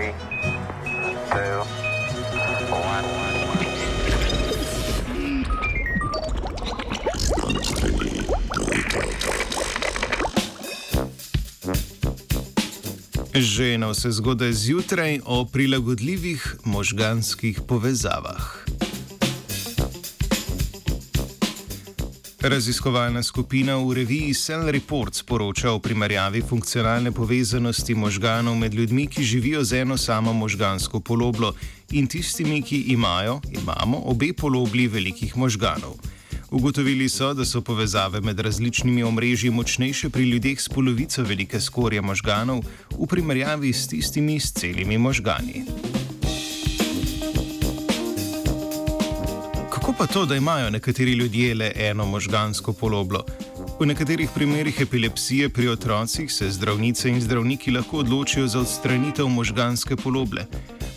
Three, two, one. Že na vse zgodaj zjutraj o prilagodljivih možganskih povezavah. Raziskovalna skupina v reviji Cell Reports poroča o primerjavi funkcionalne povezanosti možganov med ljudmi, ki živijo z eno samo možgansko poloblo in tistimi, ki imajo, imamo obe polobli velikih možganov. Ugotovili so, da so povezave med različnimi omrežji močnejše pri ljudeh s polovico velike skorje možganov v primerjavi s tistimi s celimi možgani. Kako pa to, da imajo nekateri ljudje le eno možgansko poloblo? V nekaterih primerih epilepsije pri otrocih se zdravnice in zdravniki lahko odločijo za odstranitev možganske poloble.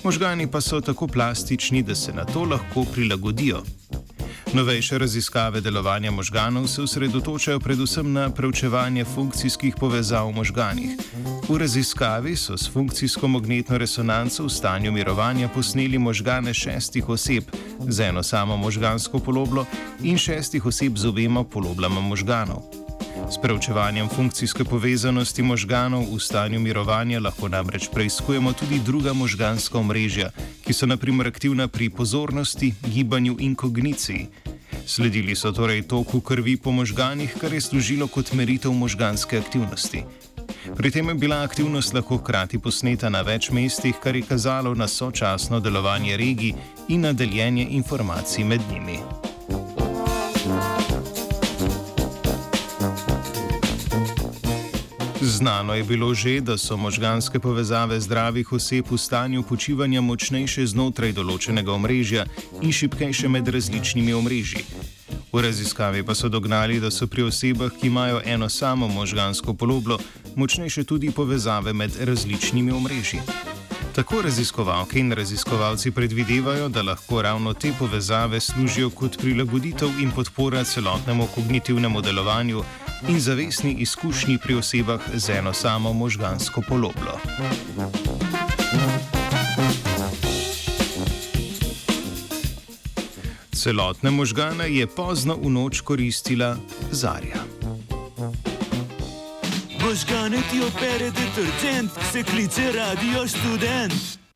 Možgani pa so tako plastični, da se na to lahko prilagodijo. Novejše raziskave delovanja možganov se osredotočajo predvsem na preučevanje funkcijskih povezav v možganih. V raziskavi so s funkcijsko magnetno resonanco v stanju mirovanja posneli možgane šestih oseb z eno samo možgansko poloblo in šestih oseb z obema poloblama možganov. S preučevanjem funkcijske povezanosti možganov v stanju mirovanja lahko namreč preizkujemo tudi druga možganska omrežja, ki so naprimer aktivna pri pozornosti, gibanju in kogniciji. Sledili so torej toku krvi po možganih, kar je služilo kot meritev možganske aktivnosti. Pri tem je bila aktivnost lahko hkrati posneta na več mestih, kar je kazalo na sočasno delovanje regij in na deljenje informacij med njimi. Znano je bilo že, da so možganske povezave zdravih oseb v stanju počivanja močnejše znotraj določenega omrežja in šipkejše med različnimi omrežji. V raziskavi pa so dognali, da so pri osebah, ki imajo eno samo možgansko poloblo, močnejše tudi povezave med različnimi omrežji. Tako raziskovalke in raziskovalci predvidevajo, da lahko ravno te povezave služijo kot prilagoditev in podpora celotnemu kognitivnemu delovanju in zavestni izkušnji pri osebah z eno samo možgansko poloblo. Celotne možgane je pozno v noč koristila Zarja. Možgane ti opere detergent, se kliče radio študent.